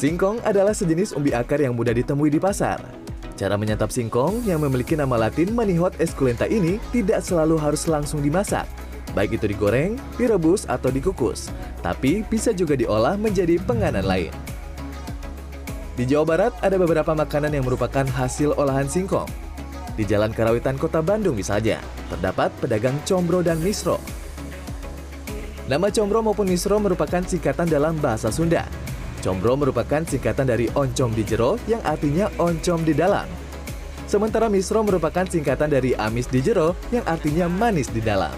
Singkong adalah sejenis umbi akar yang mudah ditemui di pasar. Cara menyantap singkong yang memiliki nama latin Manihot esculenta ini tidak selalu harus langsung dimasak, baik itu digoreng, direbus, atau dikukus, tapi bisa juga diolah menjadi penganan lain. Di Jawa Barat ada beberapa makanan yang merupakan hasil olahan singkong. Di Jalan Karawitan Kota Bandung misalnya, terdapat pedagang combro dan misro. Nama combro maupun misro merupakan singkatan dalam bahasa Sunda. Combro merupakan singkatan dari oncom di jero yang artinya oncom di dalam. Sementara misro merupakan singkatan dari amis di jero yang artinya manis di dalam.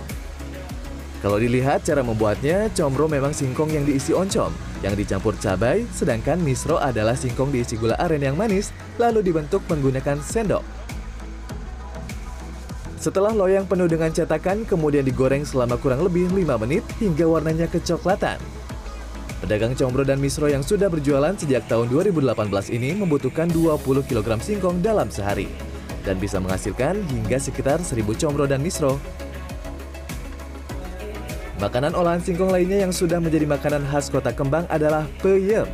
Kalau dilihat cara membuatnya, combro memang singkong yang diisi oncom, yang dicampur cabai, sedangkan misro adalah singkong diisi gula aren yang manis, lalu dibentuk menggunakan sendok. Setelah loyang penuh dengan cetakan, kemudian digoreng selama kurang lebih 5 menit hingga warnanya kecoklatan. Pedagang combro dan misro yang sudah berjualan sejak tahun 2018 ini membutuhkan 20 kg singkong dalam sehari dan bisa menghasilkan hingga sekitar 1000 combro dan misro. Makanan olahan singkong lainnya yang sudah menjadi makanan khas kota Kembang adalah peyem.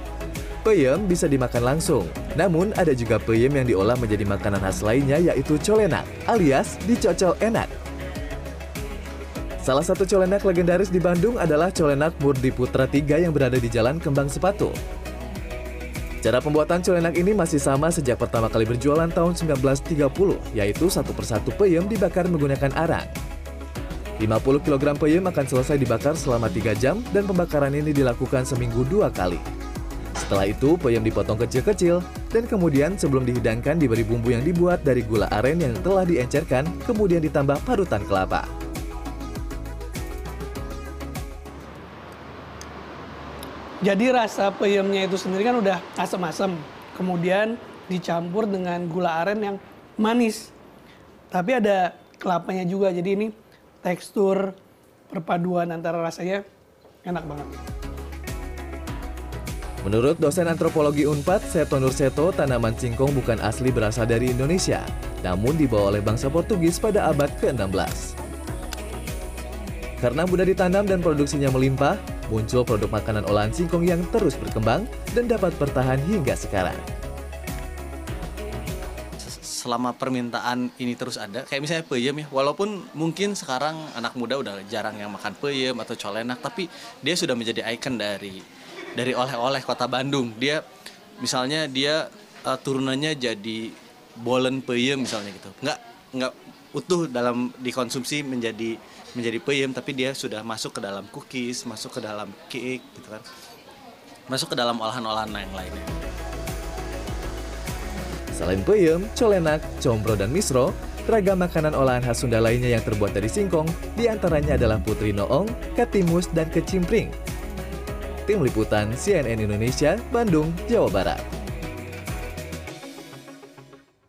Peyem bisa dimakan langsung, namun ada juga peyem yang diolah menjadi makanan khas lainnya yaitu colenak alias dicocol enak. Salah satu colenak legendaris di Bandung adalah colenak Murdi Putra 3 yang berada di Jalan Kembang Sepatu. Cara pembuatan colenak ini masih sama sejak pertama kali berjualan tahun 1930, yaitu satu persatu peyem dibakar menggunakan arang. 50 kg peyem akan selesai dibakar selama 3 jam dan pembakaran ini dilakukan seminggu dua kali. Setelah itu, peyem dipotong kecil-kecil dan kemudian sebelum dihidangkan diberi bumbu yang dibuat dari gula aren yang telah diencerkan, kemudian ditambah parutan kelapa. Jadi rasa peyemnya itu sendiri kan udah asam-asam. Kemudian dicampur dengan gula aren yang manis. Tapi ada kelapanya juga. Jadi ini tekstur perpaduan antara rasanya enak banget. Menurut dosen antropologi Unpad, Seto Nurseto, tanaman singkong bukan asli berasal dari Indonesia, namun dibawa oleh bangsa Portugis pada abad ke-16. Karena mudah ditanam dan produksinya melimpah, muncul produk makanan olahan singkong yang terus berkembang dan dapat bertahan hingga sekarang. Selama permintaan ini terus ada, kayak misalnya peyem ya, walaupun mungkin sekarang anak muda udah jarang yang makan peyem atau colenak, tapi dia sudah menjadi ikon dari dari oleh-oleh kota Bandung. Dia misalnya dia uh, turunannya jadi bolen peyem misalnya gitu, nggak nggak utuh dalam dikonsumsi menjadi menjadi peyem tapi dia sudah masuk ke dalam cookies masuk ke dalam cake gitu kan masuk ke dalam olahan-olahan yang lainnya Selain peyem, colenak, combro, dan misro, ragam makanan olahan khas Sunda lainnya yang terbuat dari singkong di antaranya adalah putri noong, katimus, dan kecimpring. Tim Liputan CNN Indonesia, Bandung, Jawa Barat.